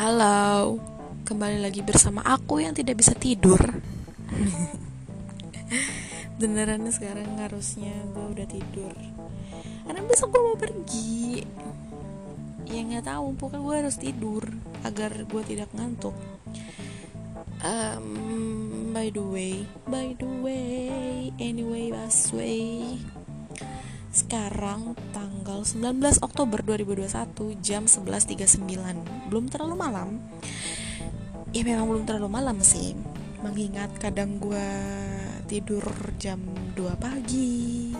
Halo, kembali lagi bersama aku yang tidak bisa tidur. Beneran sekarang harusnya gue udah tidur. Karena besok gue mau pergi. Ya nggak tahu, pokoknya gue harus tidur agar gue tidak ngantuk. Um, by the way, by the way, anyway, way sekarang tanggal 19 Oktober 2021 jam 11.39 belum terlalu malam. Ya memang belum terlalu malam sih. Mengingat kadang gue tidur jam 2 pagi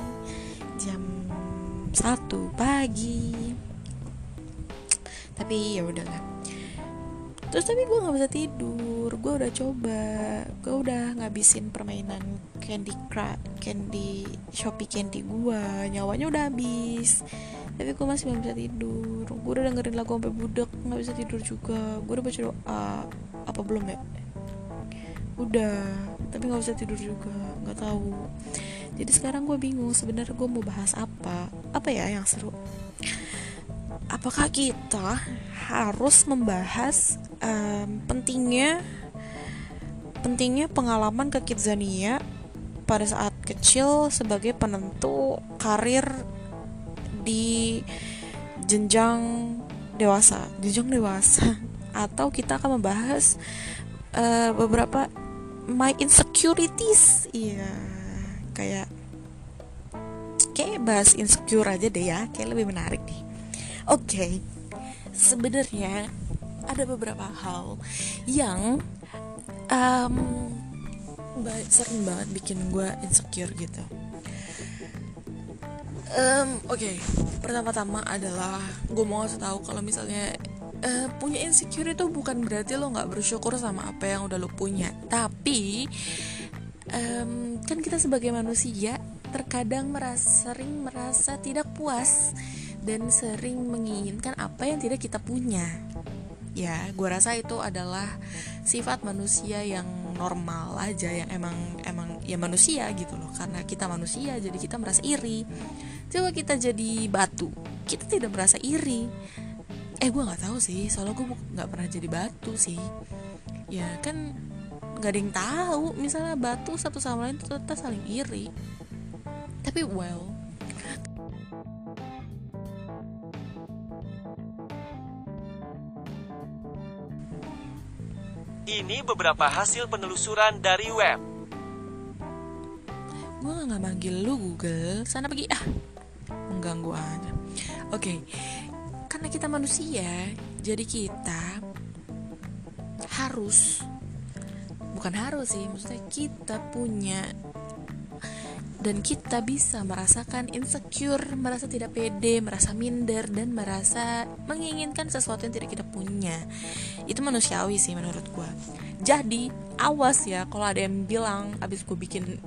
jam 1 pagi. Tapi ya udahlah terus tapi gue nggak bisa tidur gue udah coba. Gue udah ngabisin permainan candy crush candy shopee candy gue nyawanya udah habis. Tapi gue masih belum bisa tidur. Gue udah dengerin lagu sampai budek nggak bisa tidur juga. Gue udah baca doa apa belum ya? Udah tapi nggak bisa tidur juga. Nggak tahu. Jadi sekarang gue bingung sebenarnya gue mau bahas apa. Apa ya yang seru? Apakah kita harus membahas um, pentingnya pentingnya pengalaman ke Kidzania pada saat kecil sebagai penentu karir di jenjang dewasa, jenjang dewasa atau kita akan membahas uh, beberapa my insecurities, iya kayak kayak bahas insecure aja deh ya, kayak lebih menarik nih. Oke, okay. sebenarnya ada beberapa hal yang um, sering banget bikin gue insecure gitu. Um, oke. Okay. pertama-tama adalah gue mau kasih tahu kalau misalnya uh, punya insecure itu bukan berarti lo nggak bersyukur sama apa yang udah lo punya. Tapi um, kan kita sebagai manusia terkadang merasa sering merasa tidak puas dan sering menginginkan apa yang tidak kita punya ya gue rasa itu adalah sifat manusia yang normal aja yang emang emang ya manusia gitu loh. Karena kita manusia jadi kita merasa iri. Coba kita jadi batu kita tidak merasa iri. Eh gue nggak tahu sih soalnya gue nggak pernah jadi batu sih. Ya kan nggak ada yang tahu. Misalnya batu satu sama lain itu tetap saling iri. Tapi well Ini beberapa hasil penelusuran dari web. Gue gak manggil lu Google, sana pergi ah. Mengganggu aja. Oke, okay. karena kita manusia, jadi kita harus bukan harus sih, maksudnya kita punya dan kita bisa merasakan insecure, merasa tidak pede, merasa minder dan merasa menginginkan sesuatu yang tidak kita punya. Itu manusiawi sih menurut gue. Jadi awas ya kalau ada yang bilang abis gue bikin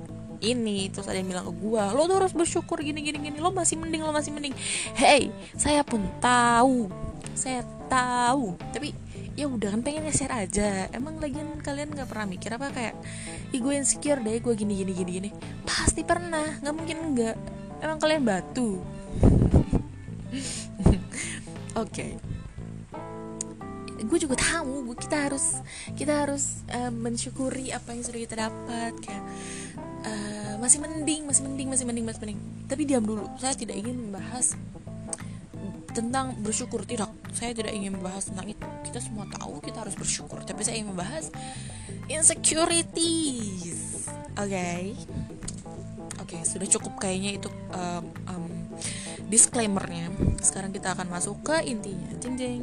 ini terus ada yang bilang ke gue lo tuh harus bersyukur gini gini gini lo masih mending lo masih mending hey saya pun tahu saya tahu tapi ya udah kan pengen share aja. Emang lagian kalian nggak pernah mikir apa kayak ih gue insecure deh gue gini gini gini gini. Pasti pernah nggak mungkin enggak emang kalian batu. Oke. Okay. gue juga tahu kita harus kita harus uh, mensyukuri apa yang sudah kita dapat kayak uh, masih mending masih mending masih mending masih mending. Tapi diam dulu. Saya tidak ingin membahas tentang bersyukur. Tidak saya tidak ingin membahas tentang itu. Kita semua tahu kita harus bersyukur. Tapi saya ingin membahas insecurities. Oke? Okay. oke okay, sudah cukup kayaknya itu um, um, disclaimernya. Sekarang kita akan masuk ke intinya. Jeng jeng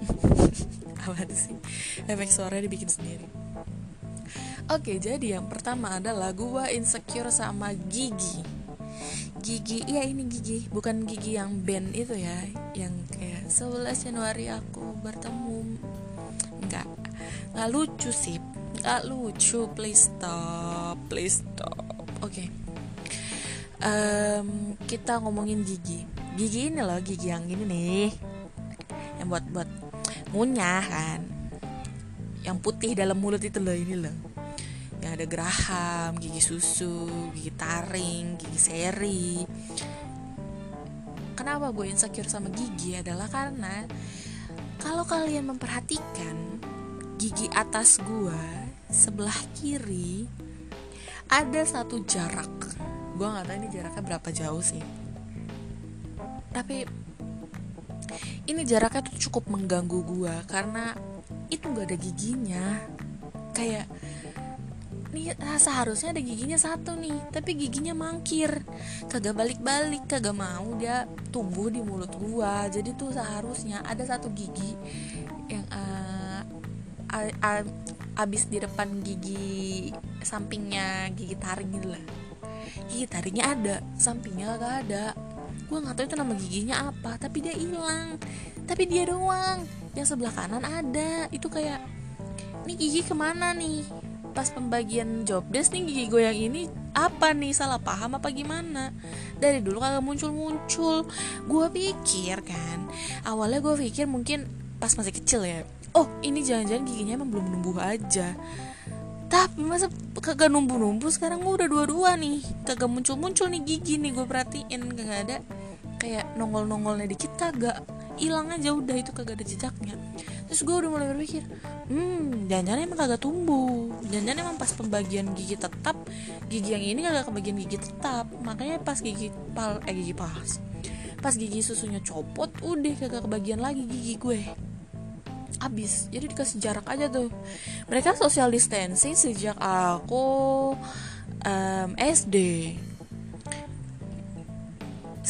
apa sih? Efek suara dibikin sendiri. Oke, jadi yang pertama adalah gua insecure sama gigi gigi iya ini gigi bukan gigi yang band itu ya yang kayak 11 Januari aku bertemu. Nggak nggak lucu sih nggak lucu. Please stop please stop. Oke. Okay. um, kita ngomongin gigi. Gigi ini loh gigi yang ini nih yang buat buat ngunyah kan. Yang putih dalam mulut itu loh ini loh yang ada geraham, gigi susu, gigi taring, gigi seri. Kenapa gue insecure sama gigi adalah karena kalau kalian memperhatikan gigi atas gua sebelah kiri ada satu jarak. Gua nggak tahu ini jaraknya berapa jauh sih. Tapi ini jaraknya tuh cukup mengganggu gua karena itu nggak ada giginya. Kayak nih seharusnya ada giginya satu nih tapi giginya mangkir. Kagak balik-balik kagak mau dia tumbuh di mulut gua. Jadi tuh seharusnya ada satu gigi yang uh, abis di depan gigi sampingnya gigi taring gitu lah. Gigi taringnya ada sampingnya gak ada. Gue nggak tahu itu nama giginya apa tapi dia hilang. Tapi dia doang yang sebelah kanan ada. Itu kayak ini gigi ke mana nih pas pembagian job desk nih gigi gue yang ini apa nih salah paham apa gimana? Dari dulu kagak muncul muncul gue pikir kan awalnya gue pikir mungkin pas masih kecil ya oh ini jangan-jangan giginya emang belum numbuh aja. Tapi masa kagak numbuh-numbuh sekarang gue udah dua-dua nih. Kagak muncul-muncul nih gigi nih gue perhatiin kagak ada kayak nongol-nongolnya dikit kagak hilang aja udah itu kagak ada jejaknya. Terus gue udah mulai berpikir hmm jangan-jangan emang kagak tumbuh. Jangan-jangan emang pas pembagian gigi tetap gigi yang ini kagak kebagian gigi tetap. Makanya pas gigi pal eh gigi pas pas gigi susunya copot udah kagak kebagian lagi gigi gue. Habis jadi dikasih jarak aja tuh. Mereka social distancing sejak aku um, SD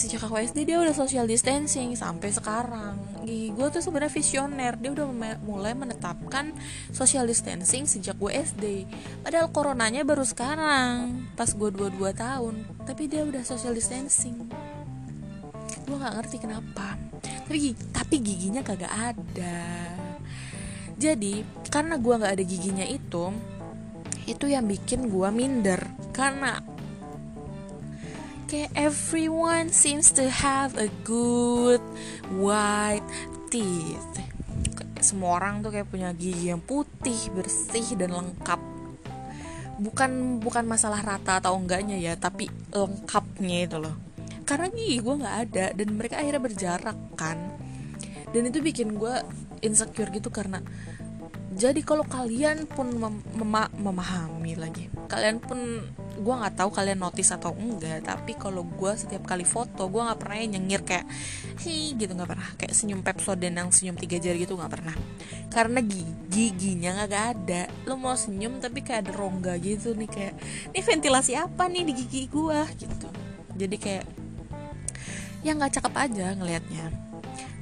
sejak aku SD dia udah social distancing sampai sekarang. Gue tuh sebenarnya visioner dia udah mulai menetapkan social distancing sejak gue SD padahal coronanya baru sekarang pas gue 22 tahun tapi dia udah social distancing. Gue nggak ngerti kenapa. Tapi tapi giginya kagak ada. Jadi karena gue nggak ada giginya itu itu yang bikin gue minder. Karena kayak everyone seems to have a good white teeth. Semua orang tuh kayak punya gigi yang putih bersih dan lengkap. Bukan bukan masalah rata atau enggaknya ya tapi lengkapnya itu loh. Karena gigi gue nggak ada dan mereka akhirnya berjarak kan. Dan itu bikin gue insecure gitu karena jadi kalau kalian pun mem mem memahami lagi kalian pun gue nggak tahu kalian notice atau enggak tapi kalau gue setiap kali foto gue nggak pernah nyengir kayak hi gitu nggak pernah. Kayak senyum pepsoden yang senyum tiga jari gitu nggak pernah. Karena giginya nggak ada. Lo mau senyum tapi kayak ada rongga gitu nih kayak ini ventilasi apa nih di gigi gue gitu. Jadi kayak yang nggak cakep aja ngelihatnya.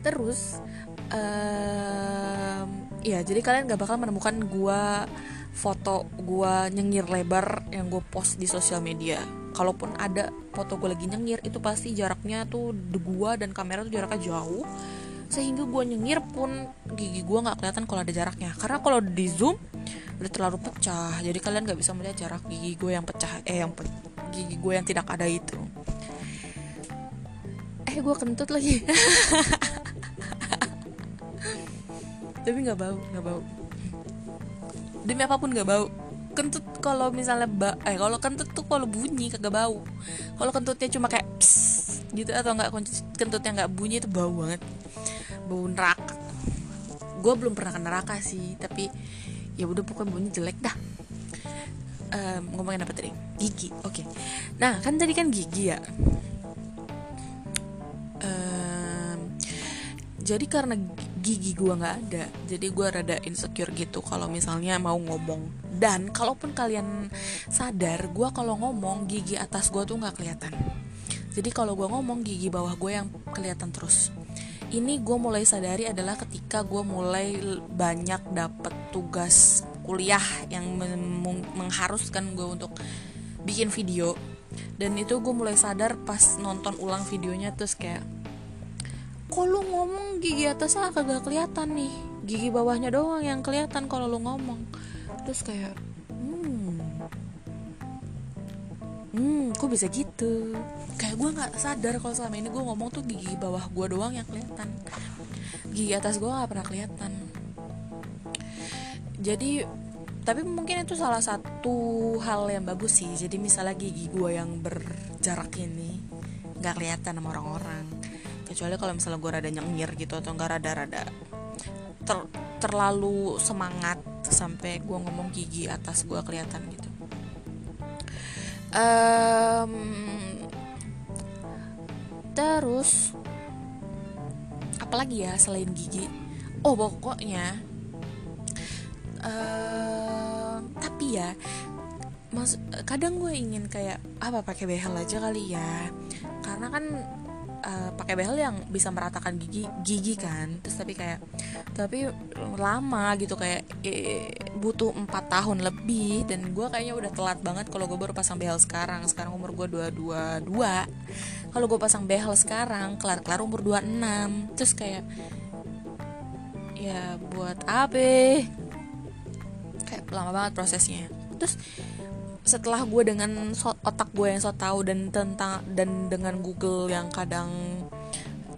Terus um, ya jadi kalian gak bakal menemukan gua foto gua nyengir lebar yang gue post di sosial media. Kalaupun ada foto gue lagi nyengir itu pasti jaraknya tuh de gua dan kamera tuh jaraknya jauh. Sehingga gue nyengir pun gigi gue nggak kelihatan kalau ada jaraknya. Karena kalau di zoom udah terlalu pecah. Jadi kalian nggak bisa melihat jarak gigi gue yang pecah eh yang pe gigi gue yang tidak ada itu. Eh gue kentut lagi tapi nggak bau nggak bau. Demi apa pun nggak bau. Kentut kalau misalnya ba eh kalau kentut tuh kalau bunyi kagak bau. Kalau kentutnya cuma kayak pss, gitu atau nggak kentutnya nggak bunyi itu bau banget. Bau neraka. Gue belum pernah ke neraka sih tapi ya udah pokoknya bunyi jelek dah. Um, ngomongin apa tadi? Gigi oke. Okay. nah kan tadi kan gigi ya. Jadi karena gigi gue nggak ada. Jadi gue rada insecure gitu kalau misalnya mau ngomong. Dan kalaupun kalian sadar gue kalau ngomong gigi atas gue tuh nggak kelihatan. Jadi kalau gue ngomong gigi bawah gue yang kelihatan terus. Ini gue mulai sadari adalah ketika gue mulai banyak dapet tugas kuliah yang mengharuskan gue untuk bikin video. Dan itu gue mulai sadar pas nonton ulang videonya terus kayak kok lu ngomong gigi atasnya kagak kelihatan nih? Gigi bawahnya doang yang kelihatan kalau lu ngomong. Terus kayak hmm hmm kok bisa gitu? Kayak gue nggak sadar kalau selama ini gue ngomong tuh gigi bawah gue doang yang kelihatan. Gigi atas gue nggak pernah kelihatan. Jadi tapi mungkin itu salah satu hal yang bagus sih. Jadi misalnya gigi gue yang berjarak ini nggak kelihatan sama orang-orang kecuali kalau misalnya gue rada nyengir gitu atau enggak rada-rada ter, terlalu semangat sampai gue ngomong gigi atas gue kelihatan gitu. Um, terus apalagi ya selain gigi? Oh pokoknya uh, tapi ya kadang gue ingin kayak apa pakai behel aja kali ya? Karena kan uh, pakai behel yang bisa meratakan gigi gigi kan. Terus tapi kayak tapi lama gitu kayak eh, butuh empat tahun lebih. Dan gue kayaknya udah telat banget kalau gue baru pasang behel sekarang. Sekarang umur gue dua dua dua kalau gue pasang behel sekarang kelar kelar umur 26 terus kayak ya buat apa? Kayak lama banget prosesnya. Terus setelah gue dengan so, otak gue yang so tau dan tentang dan dengan Google yang kadang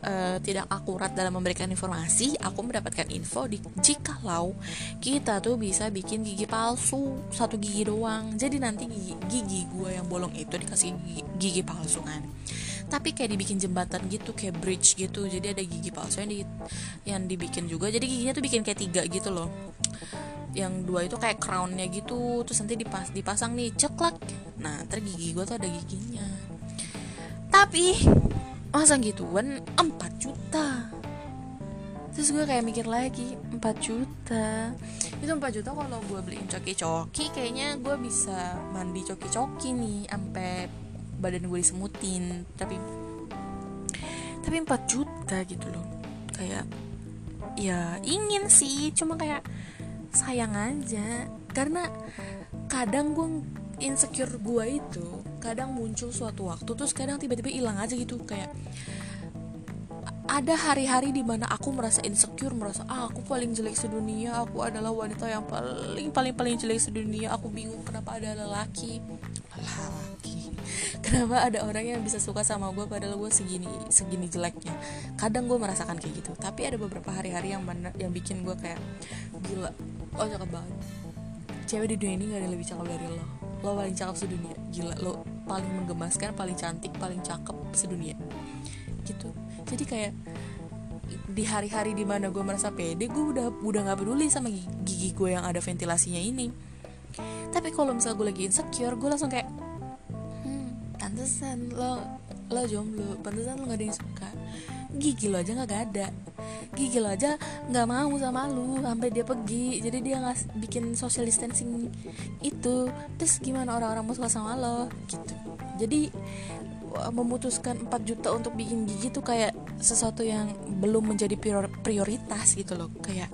uh, tidak akurat dalam memberikan informasi, aku mendapatkan info di jikalau kita tuh bisa bikin gigi palsu satu gigi doang. Jadi nanti gigi, gigi gue yang bolong itu dikasih gigi, gigi palsu kan. Tapi kayak dibikin jembatan gitu, kayak bridge gitu. Jadi ada gigi palsu yang di yang dibikin juga. Jadi giginya tuh bikin kayak tiga gitu loh yang dua itu kayak crownnya gitu terus nanti dipas dipasang nih ceklak. Nah ntar gigi gue tuh ada giginya. Tapi masa gituan? 4 juta. Terus gue kayak mikir lagi 4 juta. Itu 4 juta kalau gue beliin coki-coki kayaknya gue bisa mandi coki-coki nih sampai badan gue disemutin. Tapi tapi 4 juta gitu loh. Kayak ya ingin sih cuma kayak sayang aja. Karena kadang gue insecure gue itu kadang muncul suatu waktu terus kadang tiba-tiba hilang aja gitu. Kayak ada hari-hari di mana aku merasa insecure merasa ah aku paling jelek sedunia aku adalah wanita yang paling paling paling jelek sedunia aku bingung kenapa ada lelaki. Lelaki kenapa ada orang yang bisa suka sama gue padahal gue segini segini jeleknya? Kadang gue merasakan kayak gitu. Tapi ada beberapa hari-hari yang mana yang bikin gue kayak gila oh cakep banget. Cewek di dunia ini gak ada lebih cakep dari lo. Lo paling cakep sedunia. Gila lo paling menggemaskan paling cantik paling cakep sedunia. Gitu. Jadi kayak di hari-hari di mana gue merasa pede gue udah udah nggak peduli sama gigi, gue yang ada ventilasinya ini. Tapi kalau misalnya gue lagi insecure gue langsung kayak pantesan lo lo jomblo. Pantesan lo gak ada yang suka. Gigi lo aja nggak ada. Gigi lo aja nggak mau sama lu sampai dia pergi. Jadi dia nggak bikin social distancing itu. Terus gimana orang-orang mau suka sama lo? Gitu. Jadi memutuskan 4 juta untuk bikin gigi tuh kayak sesuatu yang belum menjadi prioritas gitu loh. Kayak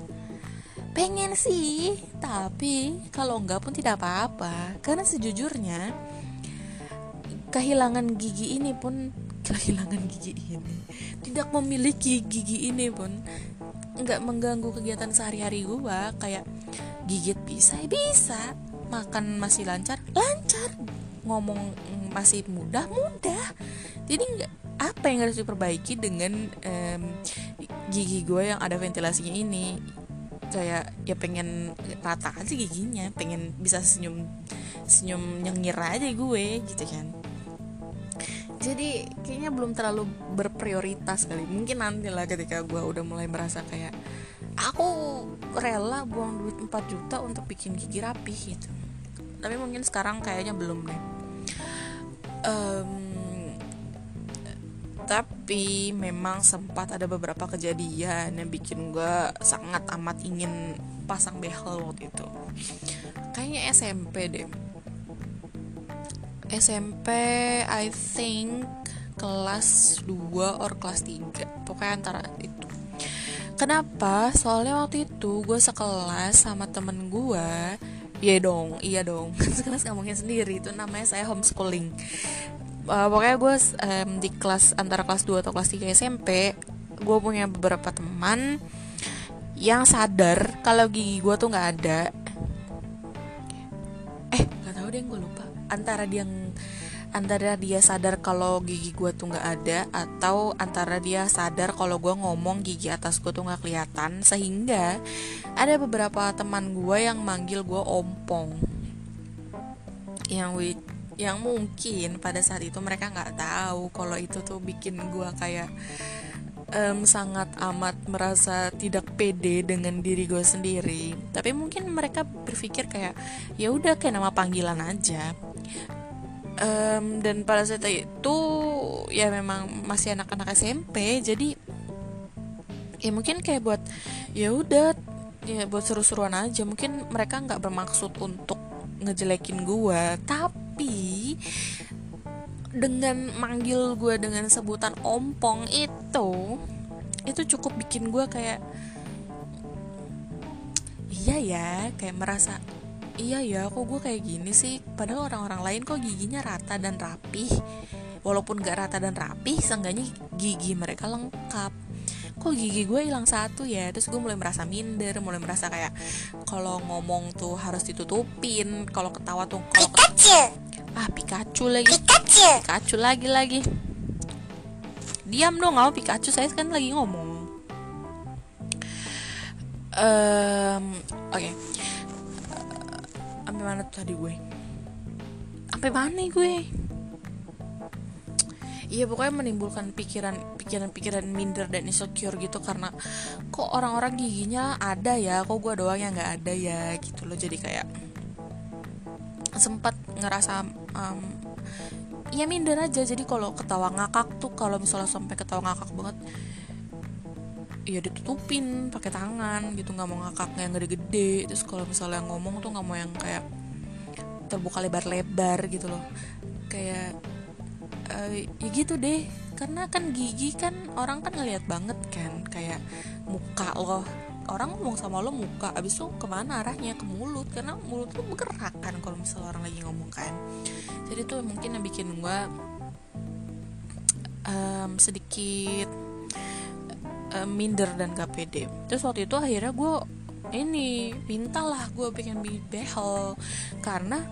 pengen sih tapi kalau enggak pun tidak apa-apa. Karena sejujurnya kehilangan gigi ini pun kehilangan gigi ini tidak memiliki gigi ini pun nggak mengganggu kegiatan sehari-hari gue kayak gigit bisa ya bisa. Makan masih lancar lancar. Ngomong masih mudah mudah. Jadi nggak apa yang harus diperbaiki dengan um, gigi gue yang ada ventilasinya ini? Kayak ya pengen rata aja giginya pengen bisa senyum senyum nyengir aja gue gitu kan jadi kayaknya belum terlalu berprioritas kali. Mungkin nanti lah ketika gue udah mulai merasa kayak aku rela buang duit 4 juta untuk bikin gigi rapi gitu. Tapi mungkin sekarang kayaknya belum deh. Um, tapi memang sempat ada beberapa kejadian yang bikin gue sangat amat ingin pasang behel waktu itu. Kayaknya SMP deh SMP I think kelas 2 or kelas 3 pokoknya antara itu kenapa soalnya waktu itu gue sekelas sama temen gue Iya dong, iya dong. Sekelas nggak mungkin sendiri itu namanya saya homeschooling. Uh, pokoknya gue um, di kelas antara kelas 2 atau kelas 3 SMP, gue punya beberapa teman yang sadar kalau gigi gue tuh nggak ada. Eh, nggak tahu deh, gue lupa antara dia antara dia sadar kalau gigi gue tuh nggak ada atau antara dia sadar kalau gue ngomong gigi atas gue tuh nggak kelihatan sehingga ada beberapa teman gue yang manggil gue ompong. Yang with yang mungkin pada saat itu mereka nggak tahu kalau itu tuh bikin gue kayak um, sangat amat merasa tidak pede dengan diri gue sendiri. Tapi mungkin mereka berpikir kayak ya udah kayak nama panggilan aja. Um, dan pada saat itu ya memang masih anak-anak SMP jadi ya mungkin kayak buat ya udah ya buat seru-seruan aja. Mungkin mereka nggak bermaksud untuk ngejelekin gue tapi dengan manggil gue dengan sebutan ompong itu itu cukup bikin gue kayak iya ya kayak merasa iya ya kok gue kayak gini sih? Padahal orang-orang lain kok giginya rata dan rapih. Walaupun gak rata dan rapih seenggaknya gigi mereka lengkap. Kok gigi gue hilang satu ya? Terus gue mulai merasa minder mulai merasa kayak kalau ngomong tuh harus ditutupin kalau ketawa tuh kalau ah Pikachu lagi. Pikachu. Pikachu lagi lagi diam dong nggak Pikachu saya kan lagi ngomong. Um, oke. Okay. sampai mana tuh tadi gue? Sampai mana gue? Iya pokoknya menimbulkan pikiran pikiran-pikiran minder dan insecure gitu karena kok orang-orang giginya ada ya, kok gue doang yang nggak ada ya gitu loh. Jadi kayak sempat ngerasa um, ya minder aja. Jadi kalau ketawa ngakak tuh kalau misalnya sampai ketawa ngakak banget ya ditutupin pakai tangan gitu. Nggak mau ngakak yang gede-gede. Terus kalau misalnya ngomong tuh nggak mau yang kayak terbuka lebar-lebar gitu loh. Kayak uh, ya gitu deh. Karena kan gigi kan orang kan ngeliat banget kan kayak muka loh orang ngomong sama lo muka abis itu ke mana arahnya? Ke mulut karena mulut lo bergerak kan kalau misalnya orang lagi ngomong kan. Jadi tuh mungkin yang bikin gue um, sedikit um, minder dan gak pede. Terus waktu itu akhirnya gue ini mintalah gue pengen behel karena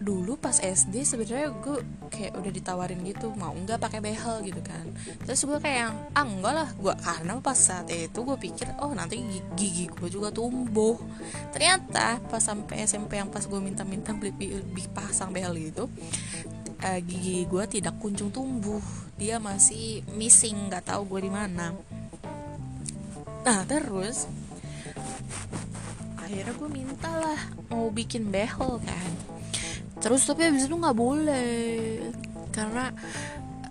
dulu pas SD sebenarnya gue kayak udah ditawarin gitu mau nggak pakai behel gitu kan. Terus gue kayak yang ah enggak lah gue karena pas saat itu gue pikir oh nanti gigi, gue juga tumbuh. Ternyata pas sampai SMP yang pas gue minta-minta beli, beli pasang behel itu uh, gigi gue tidak kunjung tumbuh. Dia masih missing nggak tahu gue di mana. Nah terus akhirnya gue minta lah mau bikin behel kan terus tapi abis itu nggak boleh. Karena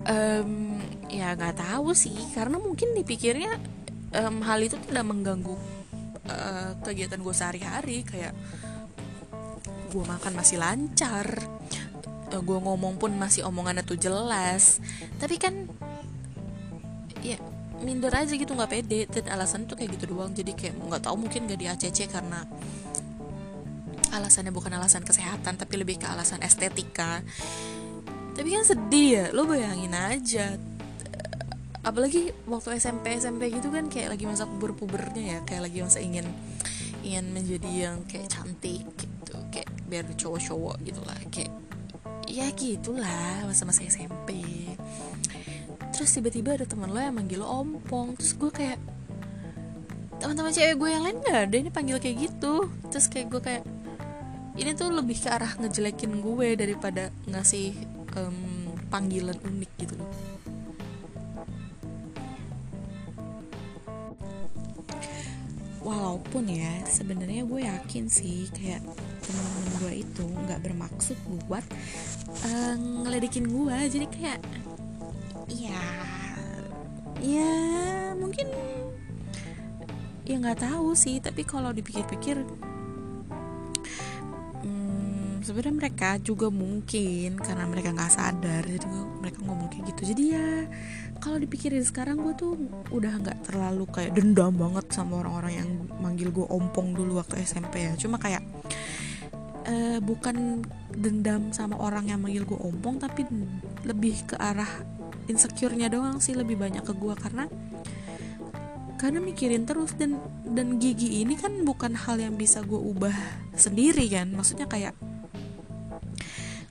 um, ya nggak tahu sih. Karena mungkin dipikirnya um, hal itu tidak mengganggu uh, kegiatan gue sehari-hari. Kayak gue makan masih lancar uh, eh, gue ngomong pun masih omongannya tuh jelas. Tapi kan ya minder aja gitu nggak pede. Dan alasan tuh kayak gitu doang. Jadi kayak nggak tahu mungkin gak di ACC karena alasannya bukan alasan kesehatan tapi lebih ke alasan estetika. Tapi kan sedih ya lo bayangin aja. Apalagi waktu SMP SMP gitu kan kayak lagi masa puber pubernya ya kayak lagi masa ingin ingin menjadi yang kayak cantik gitu kayak biar cowok-cowok gitu lah kayak ya gitulah masa-masa SMP terus tiba-tiba ada teman lo yang manggil lo ompong terus gue kayak teman-teman cewek gue yang lain gak ada ini panggil kayak gitu. Terus kayak gue kayak ini tuh lebih ke arah ngejelekin gue daripada ngasih um, panggilan unik gitu loh. Walaupun ya sebenarnya gue yakin sih kayak teman-teman gue itu nggak bermaksud buat uh, ngeledekin gue. Jadi kayak ya ya mungkin ya nggak tahu sih. Tapi kalau dipikir-pikir sebenarnya mereka juga mungkin karena mereka nggak sadar jadi mereka ngomong kayak gitu. Jadi ya kalau dipikirin sekarang gue tuh udah nggak terlalu kayak dendam banget sama orang-orang yang manggil gue ompong dulu waktu SMP ya. Cuma kayak uh, bukan dendam sama orang yang manggil gue ompong tapi lebih ke arah insecure-nya doang sih lebih banyak ke gue karena karena mikirin terus dan dan gigi ini kan bukan hal yang bisa gue ubah sendiri kan. Maksudnya kayak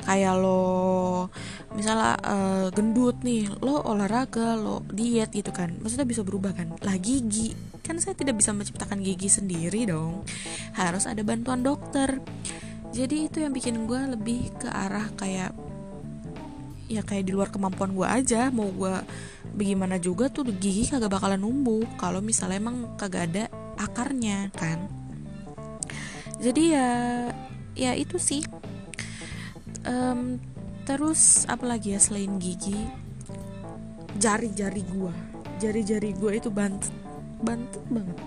kayak lo misalnya uh, gendut nih lo olahraga lo diet gitu kan maksudnya bisa berubah kan? Lah gigi kan saya tidak bisa menciptakan gigi sendiri dong. Harus ada bantuan dokter. Jadi itu yang bikin gue lebih ke arah kayak ya kayak di luar kemampuan gue aja mau gue bagaimana juga tuh gigi kagak bakalan numbuh kalau misalnya emang kagak ada akarnya kan. Jadi ya ya itu sih um, terus apalagi ya selain gigi? Jari-jari gue jari-jari gue itu bantet. Bantet banget.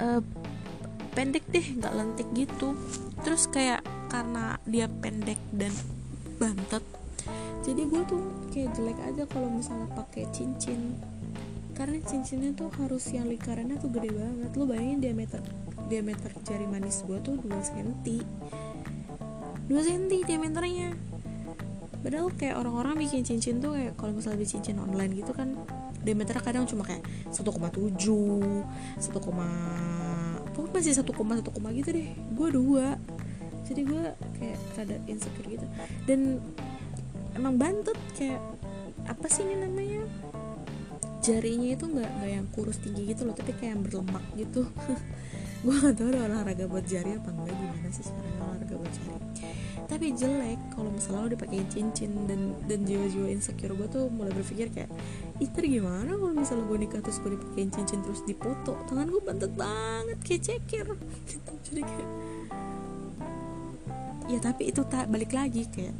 Uh, pendek deh nggak lentik gitu. Terus kayak karena dia pendek dan bantet jadi gue tuh kayak jelek aja kalau misalnya pakai cincin. Karena cincinnya tuh harus yang lingkarannya tuh gede banget. Lo bayangin diameter diameter jari manis gue tuh 2 cm 2 cm diameternya padahal kayak orang-orang bikin cincin tuh kayak kalau misalnya bikin cincin online gitu kan diameternya kadang cuma kayak 1,7 1, pokoknya masih 1, 1, gitu deh. Gue dua. Jadi gue kayak rada insecure gitu. Dan emang bantut kayak apa sih ini namanya? Jarinya itu nggak nggak yang kurus tinggi gitu loh tapi kayak yang berlemak gitu gue gak tau ada olahraga buat jari apa enggak gimana sih sekarang olahraga buat jari. Tapi jelek kalau misalnya lo dipakein cincin dan dan jiwa-jiwa insecure gue tuh mulai berpikir kayak ister gimana kalau misalnya gue nikah terus gue dipakein cincin terus dipoto? Tangan gue bantet banget kayak ceker. Gitu jadi kayak ya tapi itu tak balik lagi kayak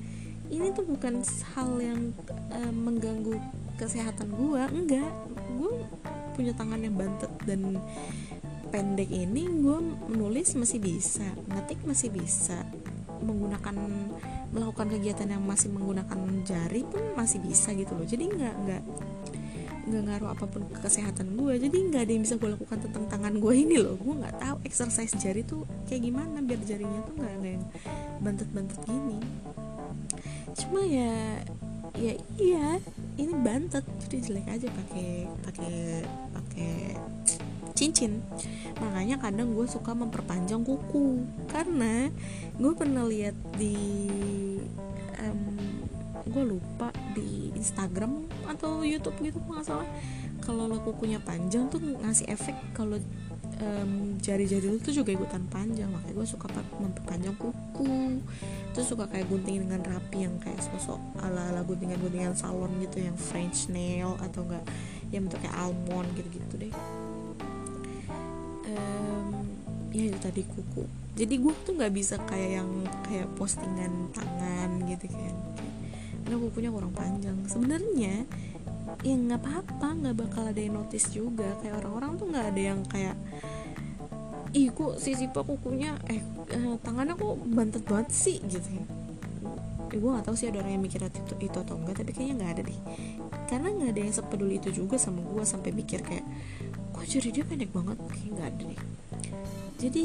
ini tuh bukan hal yang uh, mengganggu kesehatan gue enggak gue punya tangan yang bantet dan pendek ini gue menulis masih bisa ngetik masih bisa. Menggunakan melakukan kegiatan yang masih menggunakan jari pun masih bisa gitu loh. Jadi nggak nggak nggak ngaruh apa pun ke kesehatan gue jadi nggak ada yang bisa gue lakukan tentang tangan gue ini loh. Gue nggak tahu exercise jari tuh kayak gimana biar jarinya tuh nggak yang bantet-bantet gini. Cuma ya ya iya ini bantet. Jadi jelek aja pakai pakai pakai cincin. Makanya kadang gue suka memperpanjang kuku. Karena gue pernah lihat di um, gue lupa di Instagram atau YouTube gitu nggak salah. Kalau lo kukunya panjang tuh ngasih efek kalau um, jari-jari lu tuh juga ikutan panjang. Makanya gue suka memperpanjang kuku. Terus suka kayak gunting dengan rapi yang kayak sosok ala ala guntingan guntingan salon gitu yang French nail atau enggak yang bentuknya almond gitu gitu deh um, ya itu tadi kuku. Jadi gue tuh nggak bisa kayak yang kayak postingan tangan gitu kan. Karena kukunya kurang panjang. Sebenarnya ya nggak apa-apa nggak bakal ada yang notice juga. Kayak orang-orang tuh nggak ada yang kayak ih kok si Sipa kukunya eh, eh tangannya kok bantet banget sih? Gitu ya eh, gue gak tahu sih ada orang yang mikir itu, itu atau enggak tapi kayaknya nggak ada deh. Karena nggak ada yang sepeduli itu juga sama gue sampai mikir kayak kok jadi dia pendek banget. Kayak nggak ada deh. Jadi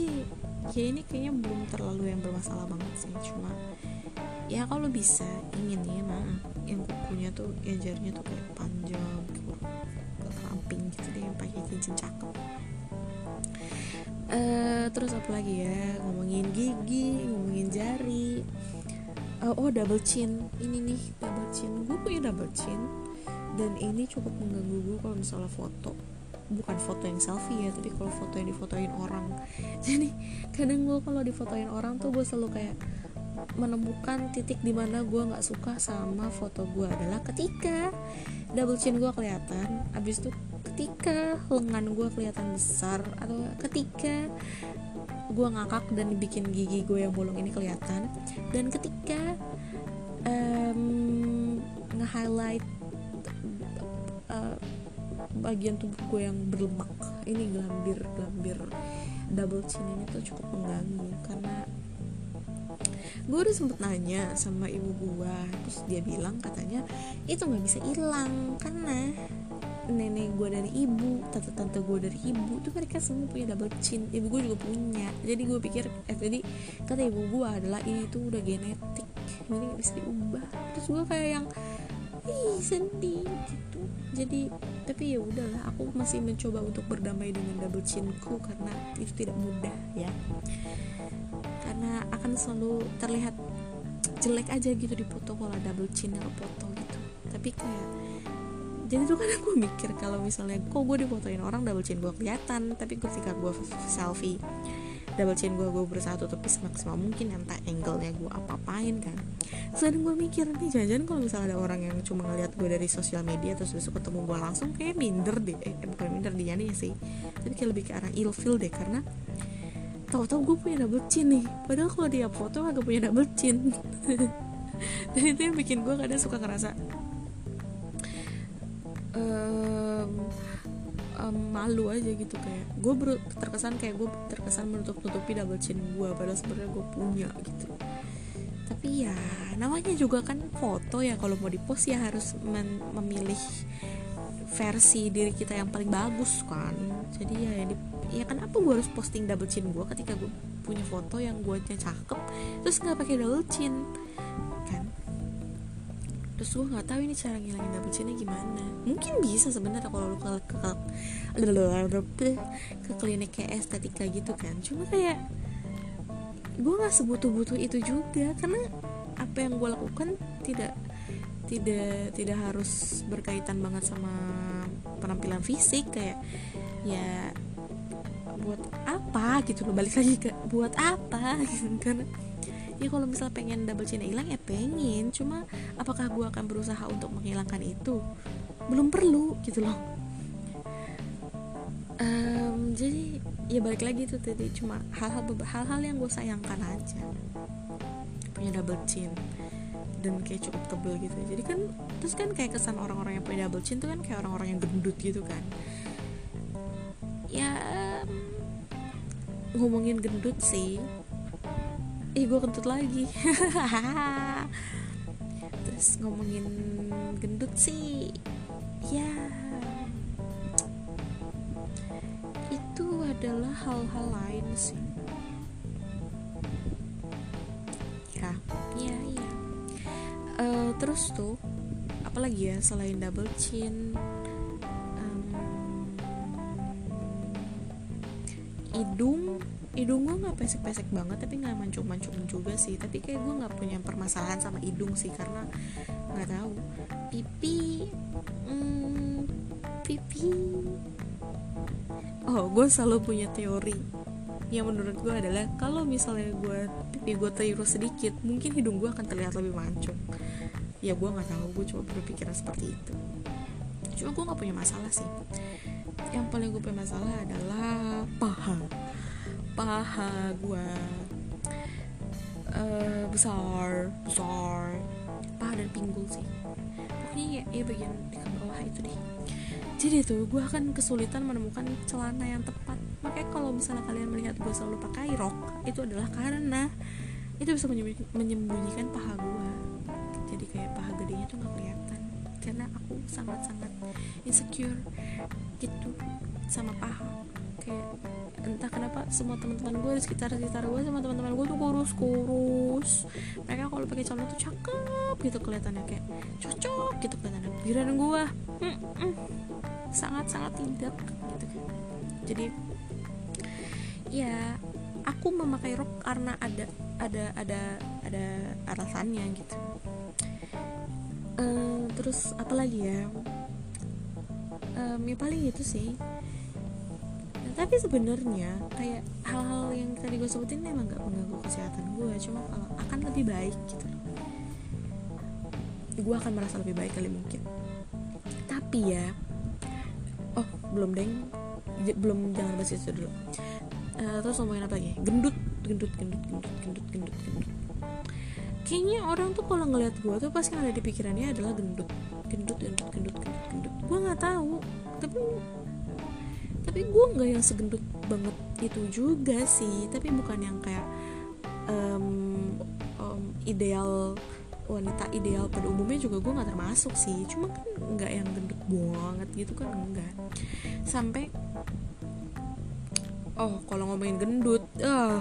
ya ini kayaknya belum terlalu yang bermasalah banget sih. Cuma ya kalau bisa ingin ya mah yang kukunya tuh yang jarinya tuh kayak panjang ke ramping gitu deh yang pakai cincin cakep. Uh, terus apa lagi ya? Ngomongin gigi ngomongin jari. Uh, oh double chin. Ini nih double chin. Gue punya double chin. Dan ini cukup mengganggu gue kalau misalnya foto bukan foto yang selfie ya tapi kalau foto yang difotoin orang. Jadi kadang gue kalau difotoin orang tuh gue selalu kayak menemukan titik di mana gue nggak suka sama foto gue adalah ketika double chin gue kelihatan abis itu ketika lengan gue kelihatan besar atau ketika gue ngakak dan bikin gigi gue yang bolong ini kelihatan dan ketika um, nge-highlight uh, bagian tubuh gue yang berlemak. Ini gelambir gelambir double chin ini tuh cukup mengganggu karena gue udah sempet nanya sama ibu gue terus dia bilang katanya itu nggak bisa hilang karena nenek gue dari ibu tante-tante gue dari ibu tuh mereka semua punya double chin. Ibu gue juga punya. Jadi gue pikir eh jadi kata ibu gue adalah ini tuh udah genetik ini nggak bisa diubah. Terus gue kayak yang ih sedih gitu. Jadi tapi ya udahlah aku masih mencoba untuk berdamai dengan double chinku karena itu tidak mudah ya. Karena akan selalu terlihat jelek aja gitu di foto kalau double chin atau foto gitu. Tapi kayak jadi tuh kan aku mikir kalau misalnya kok gue difotoin orang double chin gue kelihatan. Tapi ketika gue selfie double chin gue gue berusaha tutupi semaksimal mungkin entah angle-nya gue apa-apain kan terus gue mikir nih jajan kalau misalnya ada orang yang cuma ngeliat gue dari sosial media terus besok ketemu gue langsung kayak minder deh. Eh bukan minder dia nih sih. Tapi kayak lebih ke arah ilfil deh karena tahu-tahu gue punya double chin nih. Padahal kalau dia foto agak punya double chin. Dan itu yang bikin gue kadang suka ngerasa um, um, malu aja gitu kayak. Gue terkesan kayak gue terkesan menutup nutupi double chin gue padahal sebenarnya gue punya gitu tapi ya namanya juga kan foto ya. Kalau mau dipost ya harus memilih versi diri kita yang paling bagus kan. Jadi ya ya, di, ya kenapa gue harus posting double chin gue ketika gue punya foto yang gue cakep terus nggak pakai double chin kan? Terus gue nggak tahu ini cara ngilangin double chinnya gimana. Mungkin bisa sebenarnya kalau lu ke ke, ke, ke klinik kayak estetika gitu kan. Cuma kayak gue nggak sebutuh-butuh itu juga karena apa yang gue lakukan tidak tidak tidak harus berkaitan banget sama penampilan fisik kayak ya buat apa gitu loh balik lagi ke buat apa gitu karena ya kalau misal pengen double chin hilang ya pengen cuma apakah gue akan berusaha untuk menghilangkan itu? Belum perlu gitu loh. Um, jadi ya balik lagi tuh tadi cuma hal-hal hal-hal yang gue sayangkan aja. Punya double chin dan kayak cukup tebel gitu. Jadi kan terus kan kayak kesan orang-orang yang punya double chin tuh kan kayak orang-orang yang gendut gitu kan. Ya ngomongin gendut sih. Ih gue kentut lagi. Terus ngomongin gendut sih ya adalah hal-hal lain sih. Ya. Ya ya uh, terus tuh apalagi ya selain double chin? Um, hidung hidung gue nggak pesek-pesek banget tapi nggak mancung-mancung juga sih. Tapi kayak gue nggak punya permasalahan sama hidung sih karena nggak tahu. Pipi hmm, pipi oh gue selalu punya teori yang menurut gue adalah kalau misalnya gue pipi gue terus sedikit mungkin hidung gue akan terlihat lebih mancung. Ya gue nggak tahu gue cuma berpikiran seperti itu. Cuma gue nggak punya masalah sih. Yang paling gue punya masalah adalah paha. Paha gue uh, besar besar. Paha dan pinggul sih. Pokoknya ya, ya bagian di bawah itu deh jadi tuh gue akan kesulitan menemukan celana yang tepat. Makanya kalau misalnya kalian melihat gue selalu pakai rok itu adalah karena itu bisa menyembunyikan paha gue jadi kayak paha gedenya tuh gak kelihatan. Karena aku sangat-sangat insecure gitu sama paha. Kayak entah kenapa semua teman-teman gue di sekitar sekitar gue sama teman-teman gue tuh kurus kurus mereka kalau pakai celana tuh cakep gitu kelihatannya kayak cocok gitu kelihatannya. Giliran gue sangat sangat tidak gitu. Jadi ya aku memakai rok karena ada ada ada ada alasannya gitu. Uh, terus apalagi ya? Um, ya paling itu sih. Tapi sebenarnya kayak hal-hal yang tadi gue sebutin memang gak mengganggu kesehatan gue cuma kalau akan lebih baik gitu. Gue akan merasa lebih baik kali mungkin. Tapi ya belum deng. Belum jangan bahas itu dulu. Uh, terus ngomongin apa lagi? Gendut gendut gendut gendut gendut gendut gendut. Kayaknya orang tuh kalau ngeliat gue tuh pasti yang ada di pikirannya adalah gendut. Gendut gendut gendut gendut gendut. Gue nggak tahu. Tapi tapi gue nggak yang segendut banget itu juga sih. Tapi bukan yang kayak um, um, ideal wanita ideal pada umumnya juga gue nggak termasuk sih. Cuma kan nggak yang gendut banget gitu kan enggak sampai oh kalau ngomongin gendut uh,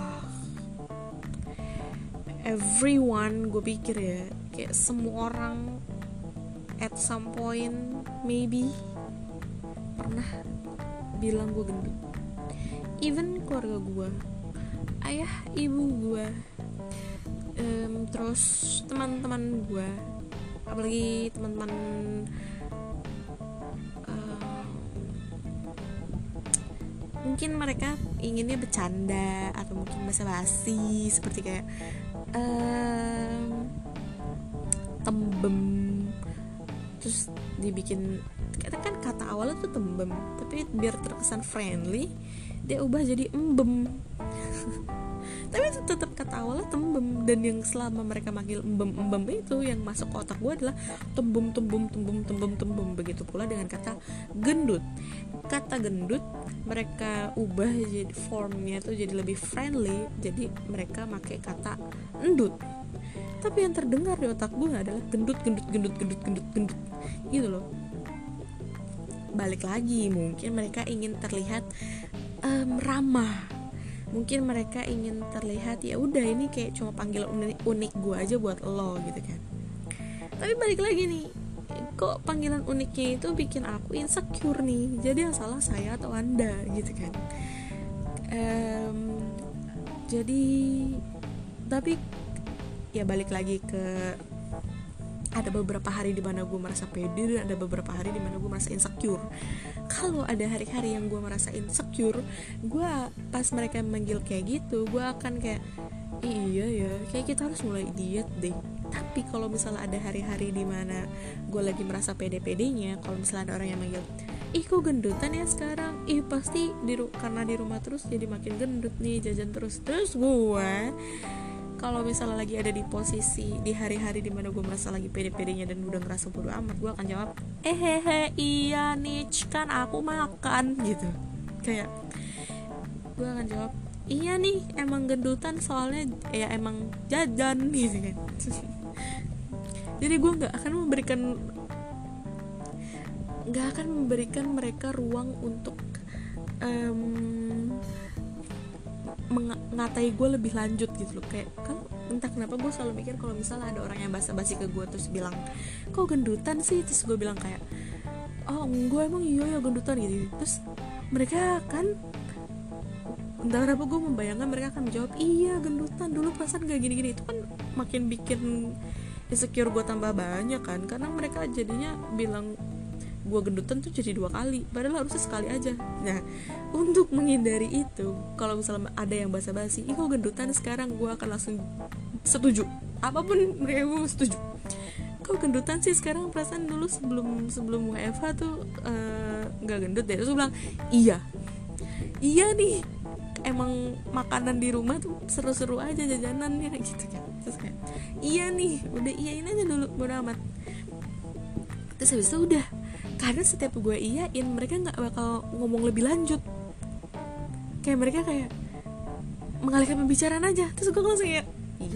everyone gue pikir ya kayak semua orang at some point maybe pernah bilang gue gendut. Even keluarga gue ayah ibu gue um, terus teman-teman gue apalagi teman-teman mungkin mereka inginnya bercanda atau mungkin basa-basi seperti kayak um, tembem. Terus dibikin kan kata awalnya tuh tembem tapi biar terkesan friendly dia ubah jadi embem tapi tetap kata awalnya tembem. Dan yang selama mereka manggil embem embem itu yang masuk ke otak gue adalah tembem tembem tembem tembem tembem begitu pula dengan kata gendut. Kata gendut mereka ubah jadi formnya itu jadi lebih friendly. Jadi mereka pakai kata endut. Tapi yang terdengar di otak gue adalah gendut gendut gendut gendut gendut gendut. Gitu loh. Balik lagi mungkin mereka ingin terlihat um, ramah mungkin mereka ingin terlihat ya udah ini kayak cuma panggil unik, unik gue aja buat lo gitu kan. Tapi balik lagi nih kok panggilan uniknya itu bikin aku insecure nih? Jadi yang salah saya atau anda gitu kan. Um, jadi tapi ya balik lagi ke ada beberapa hari di mana gue merasa pede dan ada beberapa hari di mana gue merasa insecure kalau ada hari-hari yang gue merasa insecure gue pas mereka manggil kayak gitu gue akan kayak iya ya kayak kita harus mulai diet deh. Tapi kalau misalnya ada hari-hari di mana gue lagi merasa pede-pedenya kalau misalnya ada orang yang manggil ih kok gendutan ya sekarang? Ih pasti di karena di rumah terus jadi makin gendut nih jajan terus. Terus gue kalau misalnya lagi ada di posisi di hari-hari di mana gue merasa lagi pede-pedenya dan udah ngerasa bodo amat gue akan jawab eh hehe iya nih kan aku makan gitu. Kayak gue akan jawab iya nih emang gendutan soalnya ya emang jajan gitu kan. Jadi gue nggak akan memberikan nggak akan memberikan mereka ruang untuk um, mengatai gue lebih lanjut gitu loh. Kayak kan entah kenapa gue selalu mikir kalau misalnya ada orang yang basa-basi ke gue terus bilang kok gendutan sih terus gue bilang kayak oh gue emang iya ya gendutan gitu. Terus mereka kan entah kenapa gue membayangkan mereka akan menjawab iya gendutan. Dulu perasaan gak gini-gini. Itu kan makin bikin insecure gue tambah banyak kan. Karena mereka jadinya bilang gue gendutan tuh jadi dua kali padahal harusnya sekali aja. Nah untuk menghindari itu kalau misalnya ada yang basa-basi ih kok gendutan sekarang gue akan langsung setuju. Apa pun mereka gue setuju. Kok gendutan sih sekarang? Perasaan dulu sebelum sebelum WFH tuh nggak uh, gendut deh. Terus gue bilang iya. Iya nih emang makanan di rumah tuh seru-seru aja jajanannya gitu kan. Terus kayak iya nih udah iyain aja dulu bodo amat. Terus habis itu udah karena setiap gue iyain mereka nggak bakal ngomong lebih lanjut. Kayak mereka kayak mengalihkan pembicaraan aja. Terus gue langsung kayak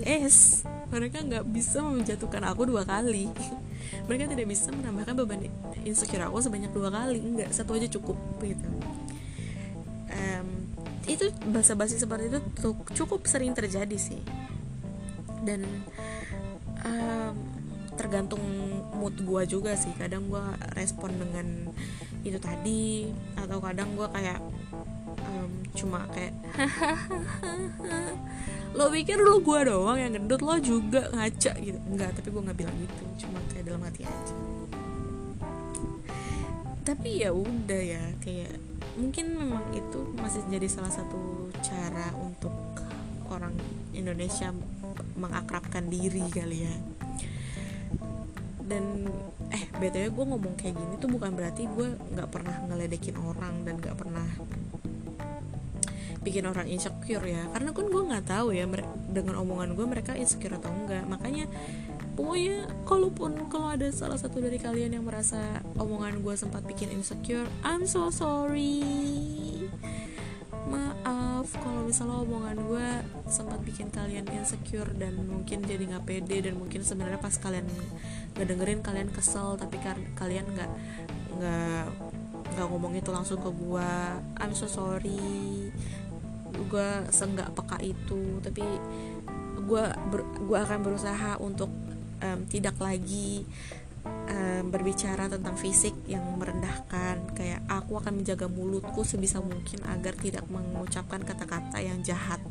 yes. Mereka nggak bisa menjatuhkan aku dua kali. Mereka tidak bisa menambahkan beban insecure aku sebanyak dua kali. Enggak satu aja cukup gitu. Um, itu basa-basi seperti itu cukup sering terjadi sih. Dan um, tergantung mood gue juga sih. Kadang gue respon dengan itu tadi atau kadang gue kayak um, cuma kayak lo pikir lo gue doang yang gendut lo juga ngaca gitu. Enggak tapi gue nggak bilang gitu. Cuma kayak dalam hati aja. Tapi ya udah ya kayak mungkin memang itu masih jadi salah satu cara untuk orang Indonesia mengakrabkan diri kali ya dan eh btw gue ngomong kayak gini tuh bukan berarti gue nggak pernah ngeledekin orang dan nggak pernah bikin orang insecure ya. Karena kan gue nggak tahu ya dengan omongan gue mereka insecure atau enggak makanya pokoknya kalaupun kalau ada salah satu dari kalian yang merasa omongan gue sempat bikin insecure I'm so sorry. Maaf kalau misalnya omongan gue sempat bikin kalian insecure dan mungkin jadi nggak pede dan mungkin sebenarnya pas kalian nggak dengerin kalian kesel tapi kar kalian nggak nggak nggak ngomong itu langsung ke gue I'm so sorry gue senggak peka itu. Tapi gue gue akan berusaha untuk um, tidak lagi um, berbicara tentang fisik yang merendahkan. Kayak aku akan menjaga mulutku sebisa mungkin agar tidak mengucapkan kata-kata yang jahat.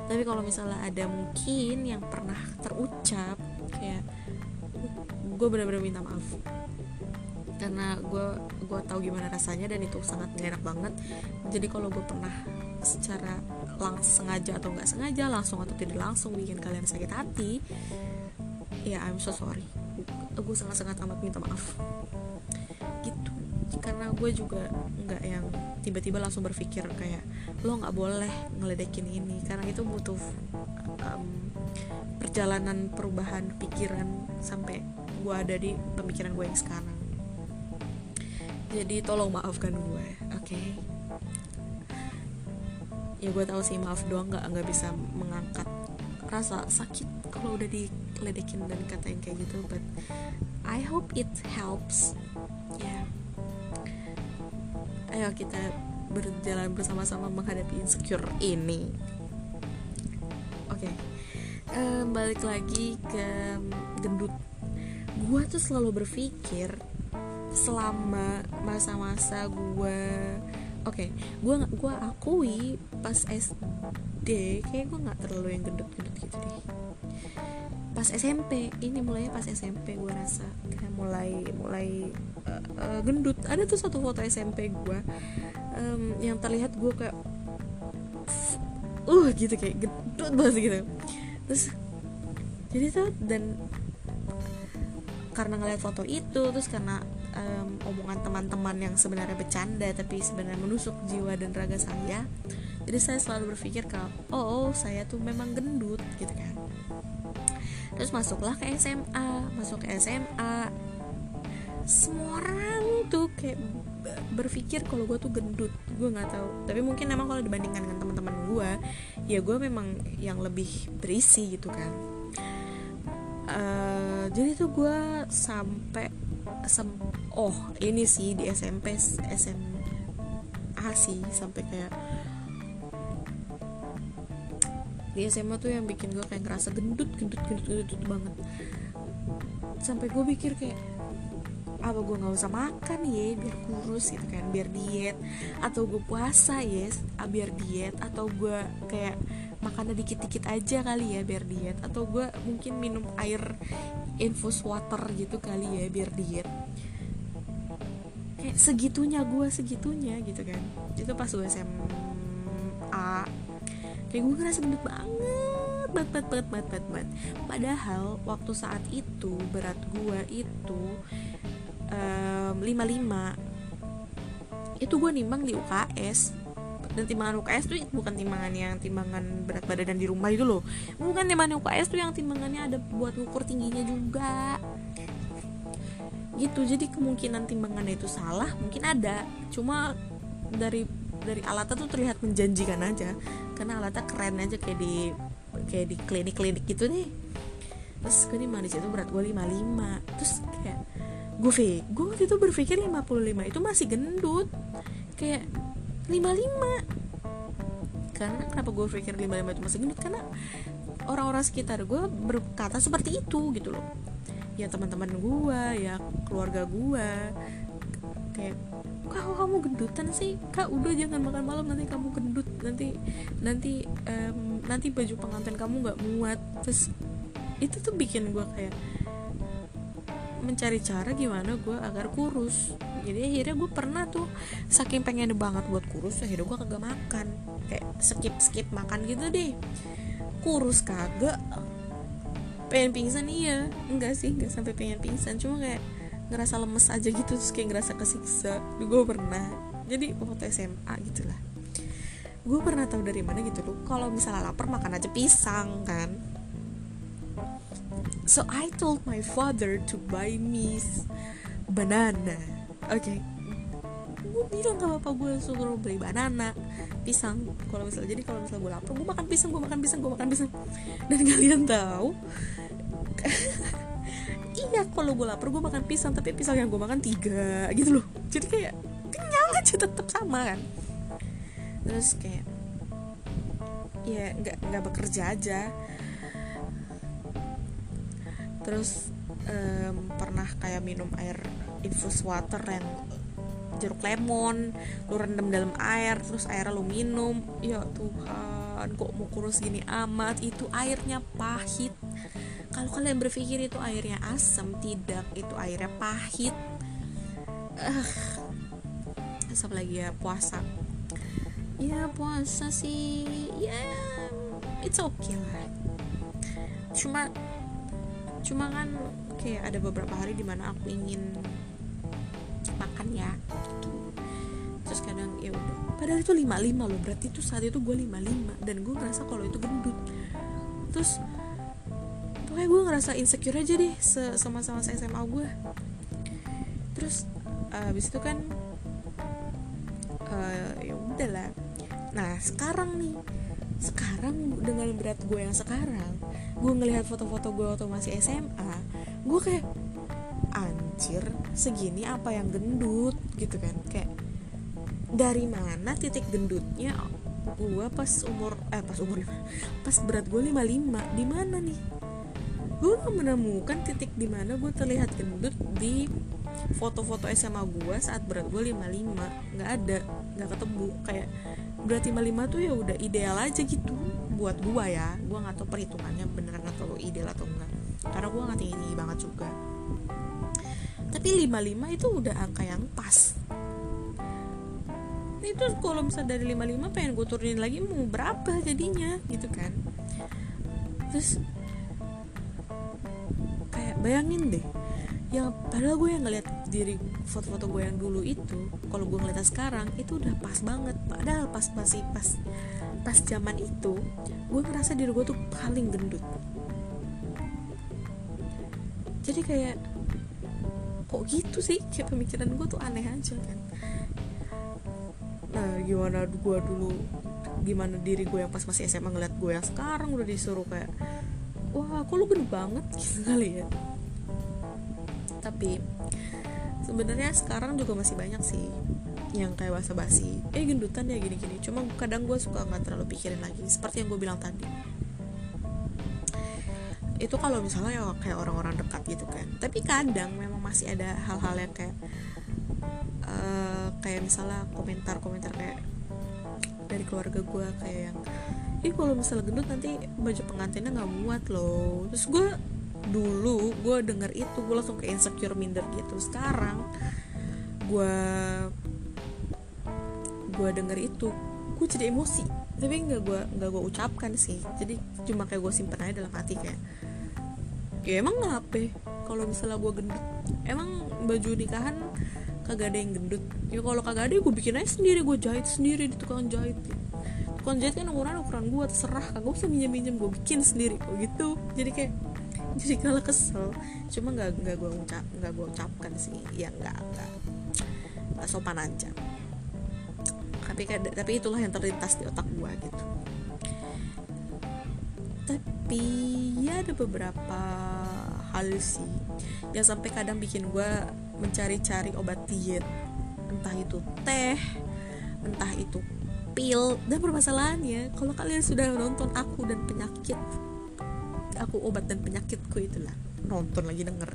Tapi kalau misalnya ada mungkin yang pernah terucap kayak gue benar-benar minta maaf. Karena gue gue tahu gimana rasanya dan itu sangat gak enak banget. Jadi kalau gue pernah secara langsung sengaja atau nggak sengaja langsung atau tidak langsung bikin kalian sakit hati ya I'm so sorry. Gue sangat-sangat amat minta maaf. Gitu. Karena gue juga nggak yang tiba-tiba langsung berpikir kayak lo nggak boleh ngeledekin ini. Karena itu butuh um, perjalanan perubahan pikiran sampai gue ada di pemikiran gue yang sekarang jadi tolong maafkan gue oke okay? ya gue tahu sih maaf doang nggak nggak bisa mengangkat rasa sakit kalau udah diledekin dan katain kayak gitu but I hope it helps ya yeah. ayo kita berjalan bersama-sama menghadapi insecure ini. Um, balik lagi ke gendut. Gue tuh selalu berpikir selama masa-masa gue oke okay, gue gue akui pas SD kayak gue nggak terlalu yang gendut-gendut gitu deh. Pas SMP ini mulainya pas SMP gue rasa. Kayak mulai mulai uh, uh, gendut. Ada tuh satu foto SMP gue um, yang terlihat gue kayak uh gitu kayak gendut banget gitu terus jadi tuh dan karena ngeliat foto itu terus karena um, omongan teman-teman yang sebenarnya bercanda tapi sebenarnya menusuk jiwa dan raga saya jadi saya selalu berpikir kalau oh saya tuh memang gendut gitu kan. Terus masuklah ke SMA masuk ke SMA semua orang tuh kayak berpikir kalau gue tuh gendut gue nggak tahu. Tapi mungkin emang kalau dibandingkan dengan teman-teman gue ya gue memang yang lebih berisi gitu kan. Uh, jadi tuh gue sampai sem oh ini sih di SMP SMA sih sampai kayak di SMA tuh yang bikin gue kayak ngerasa gendut gendut gendut gendut, gendut banget. Sampai gue pikir kayak apa gue nggak usah makan ya biar kurus gitu kan biar diet. Atau gue puasa ya yes, biar diet. Atau gue kayak makannya dikit-dikit aja kali ya biar diet. Atau gue mungkin minum air infus water gitu kali ya biar diet. Kayak segitunya gue segitunya gitu kan. Itu pas gue SMA kayak gue ngerasa gendut banget banget banget banget banget, banget. padahal waktu saat itu berat gue itu um, 55 itu gue nimbang di UKS dan timbangan UKS tuh bukan timbangan yang timbangan berat badan di rumah itu loh. Bukan timbangan UKS tuh yang timbangannya ada buat ngukur tingginya juga. Gitu jadi kemungkinan timbangannya itu salah mungkin ada. Cuma dari dari alatnya tuh terlihat menjanjikan aja. Karena alatnya keren aja kayak di kayak di klinik-klinik gitu nih. Terus gue nih di situ berat gue 55 terus kayak gue gue waktu itu berpikir 55 itu masih gendut. Kayak 55 karena kenapa gue pikir 55 itu masih gendut? Karena orang-orang sekitar gue berkata seperti itu gitu loh. Ya teman-teman gue ya keluarga gue kayak kak kamu gendutan sih? Kak udah jangan makan malam nanti kamu gendut nanti nanti um, nanti baju pengantin kamu nggak muat. Terus itu tuh bikin gue kayak mencari cara gimana gue agar kurus. Jadi akhirnya gue pernah tuh saking pengen banget buat kurus akhirnya gue kagak makan. Kayak skip skip makan gitu deh. Kurus kagak. Pengen pingsan iya. Enggak sih enggak sampai pengen pingsan. Cuma kayak ngerasa lemes aja gitu terus kayak ngerasa kesiksa. Gue pernah. Jadi waktu SMA gitulah. Gue pernah tahu dari mana gitu loh. Kalau misalnya lapar makan aja pisang kan so I told my father to buy me banana. Oke okay. gue bilang ke bapak gue suruh beli banana. Pisang kalau misalnya jadi kalau misalnya gue lapar gue makan pisang gue makan pisang gue makan pisang. Dan kalian tahu iya kalau gue lapar gue makan pisang tapi pisang yang gue makan tiga gitu loh. Jadi kayak kenyang aja tetap sama kan. Terus kayak ya nggak nggak bekerja aja terus um, pernah kayak minum air infus water yang jeruk lemon lu rendam dalam air terus airnya lu minum. Ya Tuhan kok mau kurus gini amat? Itu airnya pahit. Kalau kalian berpikir itu airnya asam tidak. Itu airnya pahit. Uh, Terus lagi ya? Puasa. Ya puasa sih Ya It's okay lah. Cuma Cuma kan Kayak ada beberapa hari di mana aku ingin Makan ya gitu. Terus kadang ya udah. Padahal itu 55 loh Berarti itu saat itu gue 55 Dan gue ngerasa kalau itu gendut. Terus Pokoknya gue ngerasa insecure aja deh Sama-sama SMA gue Terus uh, Abis itu kan uh, ya udahlah. Nah sekarang nih sekarang dengan berat gue yang sekarang gue ngelihat foto-foto gue waktu masih SMA gue kayak anjir segini apa yang gendut? Gitu kan kayak dari mana titik gendutnya gue pas umur eh pas umur pas berat gue 55 di mana nih? Gue gak menemukan titik di mana gue terlihat gendut di foto-foto SMA gue saat berat gue 55 nggak ada nggak ketemu kayak berat 55 tuh ya udah ideal aja gitu buat gue ya. Gue nggak tahu perhitungannya beneran atau ideal atau enggak. Karena gue nggak tinggi banget juga. Tapi 55 itu udah angka yang pas. Itu kalau misalnya dari 55 pengen gue turunin lagi mau berapa jadinya? Gitu kan. Terus kayak bayangin deh. Yang padahal gue yang ngeliat diri foto-foto gue yang dulu itu kalau gue ngeliatnya sekarang itu udah pas banget. Padahal pas masih pas pas zaman itu gue ngerasa diri gue tuh paling gendut. Jadi kayak kok gitu sih? Kayak pemikiran gue tuh aneh aja kan. Nah gimana gue dulu gimana diri gue yang pas masih SMA ngeliat gue yang sekarang udah disuruh kayak wah kok lu gendut banget? Gitu kali ya. Tapi sebenarnya sekarang juga masih banyak sih yang kayak basa-basi. Eh gendutan ya gini-gini. Cuma kadang gue suka nggak terlalu pikirin lagi. Seperti yang gue bilang tadi. Itu kalau misalnya ya kayak orang-orang dekat gitu kan. Tapi kadang memang masih ada hal-hal yang kayak uh, kayak misalnya komentar-komentar kayak dari keluarga gue kayak yang ih kalau misalnya gendut nanti baju pengantinnya nggak muat loh. Terus gue dulu gue denger itu gue langsung ke insecure minder gitu. Sekarang gue gue denger itu gue jadi emosi. Tapi nggak gue nggak gue ucapkan sih. Jadi cuma kayak gue simpen aja dalam hati kayak ya emang ngapa kalau misalnya gue gendut emang baju nikahan kagak ada yang gendut? Ya kalau kagak ada gue bikin aja sendiri. Gue jahit sendiri di tukang jahit. Tukang jahit kan ukuran ukuran gue terserah. Kagak usah minjem minjem gue bikin sendiri kok gitu. Jadi kayak jadi kalau kesel. Cuma nggak nggak gue ucap nggak gue ucapkan sih. Ya nggak nggak sopan aja tapi tapi itulah yang terlintas di otak gue gitu. Tapi ya ada beberapa hal sih yang sampai kadang bikin gue mencari-cari obat diet. Entah itu teh entah itu pil. Dan permasalahannya kalau kalian sudah nonton aku dan penyakit aku obat dan penyakitku itulah. Nonton lagi denger.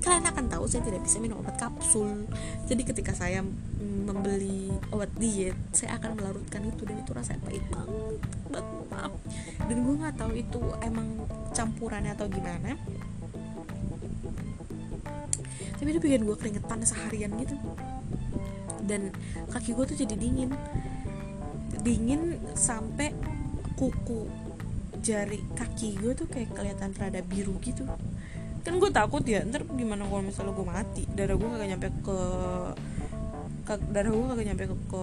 Kalian akan tahu saya tidak bisa minum obat kapsul. Jadi ketika saya membeli obat diet saya akan melarutkan itu dan itu rasanya pahit banget maaf. Dan gue nggak tahu itu emang campurannya atau gimana. Tapi itu bikin gue keringetan seharian gitu. Dan kaki gue tuh jadi dingin. Dingin sampai kuku jari kaki gue tuh kayak kelihatan rada biru gitu. Kan gue takut ya ntar gimana kalau misalnya gue mati? Darah gue kagak nyampe ke darah gue kagak nyampe ke ke,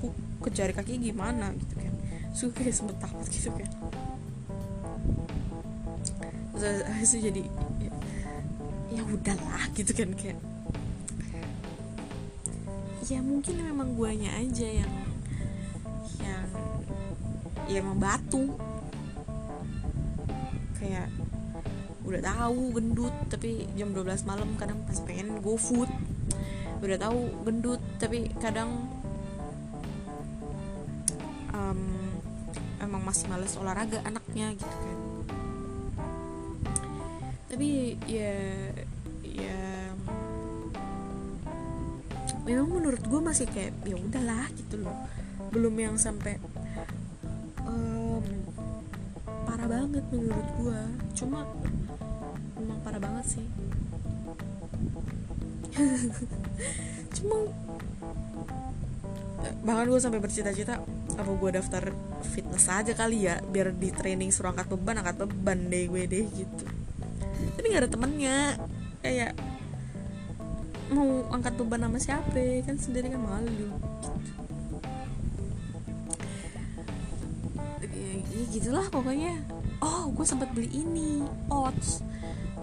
ke, ke jari kaki gimana gitu kan suka kayak sempet takut gitu kan terus jadi ya, ya udahlah gitu kan kayak. Ya mungkin memang guanya aja yang yang ya emang batu. Kayak udah tahu gendut tapi jam 12 malam kadang pas pengen go food udah tahu gendut. Tapi kadang um, emang masih males olahraga anaknya gitu kan. Tapi ya ya memang menurut gue masih kayak ya udahlah gitu loh. Belum yang sampai parah banget menurut gue cuma emang parah banget sih cuma eh, bahkan gue sampai bercita-cita apa gue daftar fitness aja kali ya biar di training suruh angkat beban angkat beban deh gue deh gitu. Tapi nggak ada temennya kayak mau angkat beban sama siapa kan sendiri kan malu gitu. ya gitulah pokoknya. Oh gue sempat beli ini oats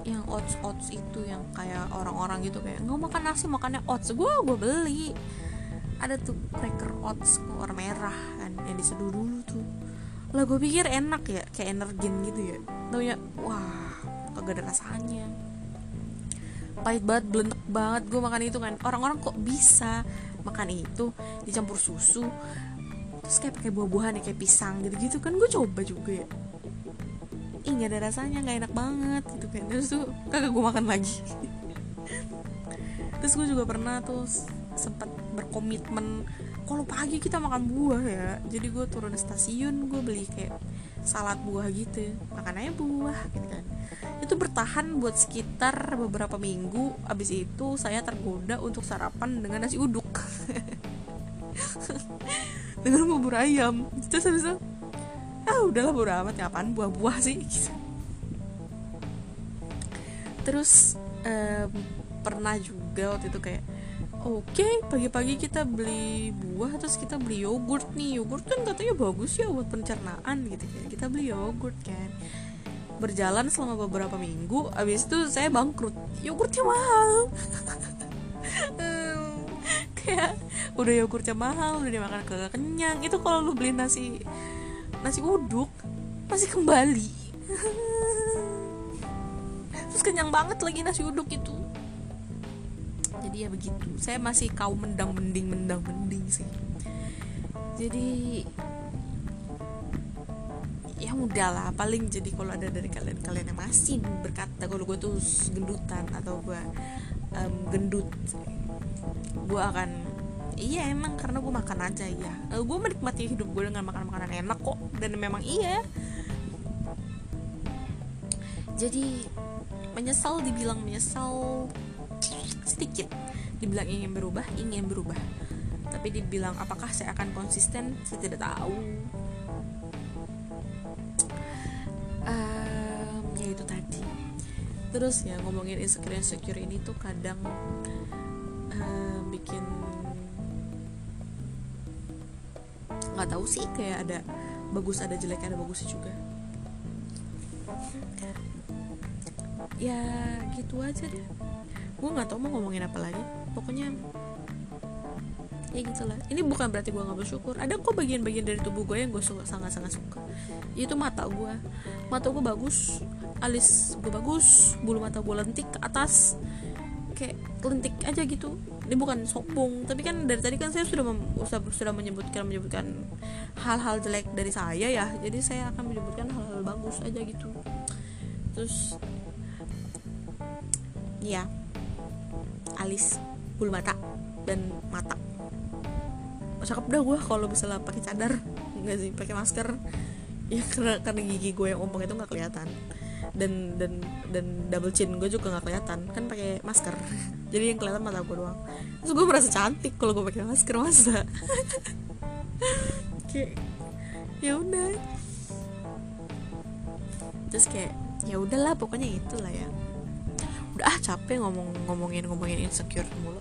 yang oats oats itu yang kayak orang-orang gitu kayak nggak makan nasi makannya oats. Gue gue beli. Ada tuh cracker oats warna merah kan yang diseduh dulu tuh. Lah gue pikir enak ya kayak energen gitu ya. Tau ya wah kagak ada rasanya. Pahit banget belentek banget gue makan itu kan. Orang-orang kok bisa makan itu dicampur susu terus kayak pakai buah-buahan ya kayak pisang gitu-gitu kan gue coba juga ya ih nggak ada rasanya nggak enak banget gitu kan. Terus tuh kagak gue makan lagi. Terus gue juga pernah tuh sempat berkomitmen kalau pagi kita makan buah ya? Jadi gue turun stasiun gue beli kayak salad buah gitu makan aja buah gitu kan. Itu bertahan buat sekitar beberapa minggu abis itu saya tergoda untuk sarapan dengan nasi uduk. Dengan bubur ayam. Terus habis itu ah udahlah bodo amat. Ya apaan buah-buah sih? Terus um, pernah juga waktu itu kayak oke okay, pagi-pagi kita beli buah terus kita beli yogurt nih. Yogurt kan katanya bagus ya buat pencernaan gitu kan. Kita beli yogurt kan. Berjalan selama beberapa minggu abis itu saya bangkrut. Yogurtnya mahal. Kayak udah yogurtnya mahal udah dimakan kagak kenyang. Itu kalau lu beli nasi nasi uduk masih kembali. Terus kenyang banget lagi nasi uduk itu. Jadi ya begitu. Saya masih kau mendang mending mendang mending sih. Jadi ya udahlah paling jadi kalau ada dari kalian kalian yang masih berkata kalau gue tuh gendutan atau gue um, gendut gue akan iya emang karena gue makan aja ya uh, gue menikmati hidup gue dengan makan makanan enak kok dan memang iya. Jadi menyesal dibilang menyesal sedikit. Dibilang ingin berubah ingin berubah. Tapi dibilang apakah saya akan konsisten? Saya tidak tahu. Um, ya itu tadi. Terus ya ngomongin insecure insecure ini tuh kadang uh, bikin nggak tahu sih kayak ada bagus ada jelek ada bagusnya juga. Ya gitu aja deh. Gue nggak tahu mau ngomongin apa lagi. Pokoknya ya gitulah. Ini bukan berarti gue nggak bersyukur. Ada kok bagian-bagian dari tubuh gue yang gue suka sangat-sangat suka. Itu mata gue mata gue bagus alis gue bagus bulu mata gue lentik ke atas kayak lentik aja gitu. Ini bukan sombong tapi kan dari tadi kan saya sudah mem- sudah menyebutkan menyebutkan hal-hal jelek dari saya ya. Jadi saya akan menyebutkan hal-hal bagus aja gitu. Terus ya alis bulu mata dan mata. Cakep dah gue kalau misalnya pakai cadar. Nggak sih pakai masker. Ya karena karena gigi gue yang ompong itu nggak kelihatan dan dan dan double chin gue juga nggak kelihatan. Kan pakai masker. Jadi yang kelihatan mata gue doang. Terus gue merasa cantik kalau gue pakai masker masa? Kayak ya udah. Terus kayak ya udahlah pokoknya itulah ya. Udah ah capek ngomong ngomongin ngomongin insecure mulu.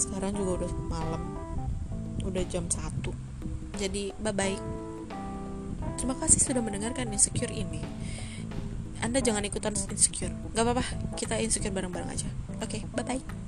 Sekarang juga udah malam. Udah jam 1 jadi bye bye terima kasih sudah mendengarkan insecure ini anda jangan ikutan insecure. Gak apa-apa kita insecure bareng-bareng aja. Oke okay, bye bye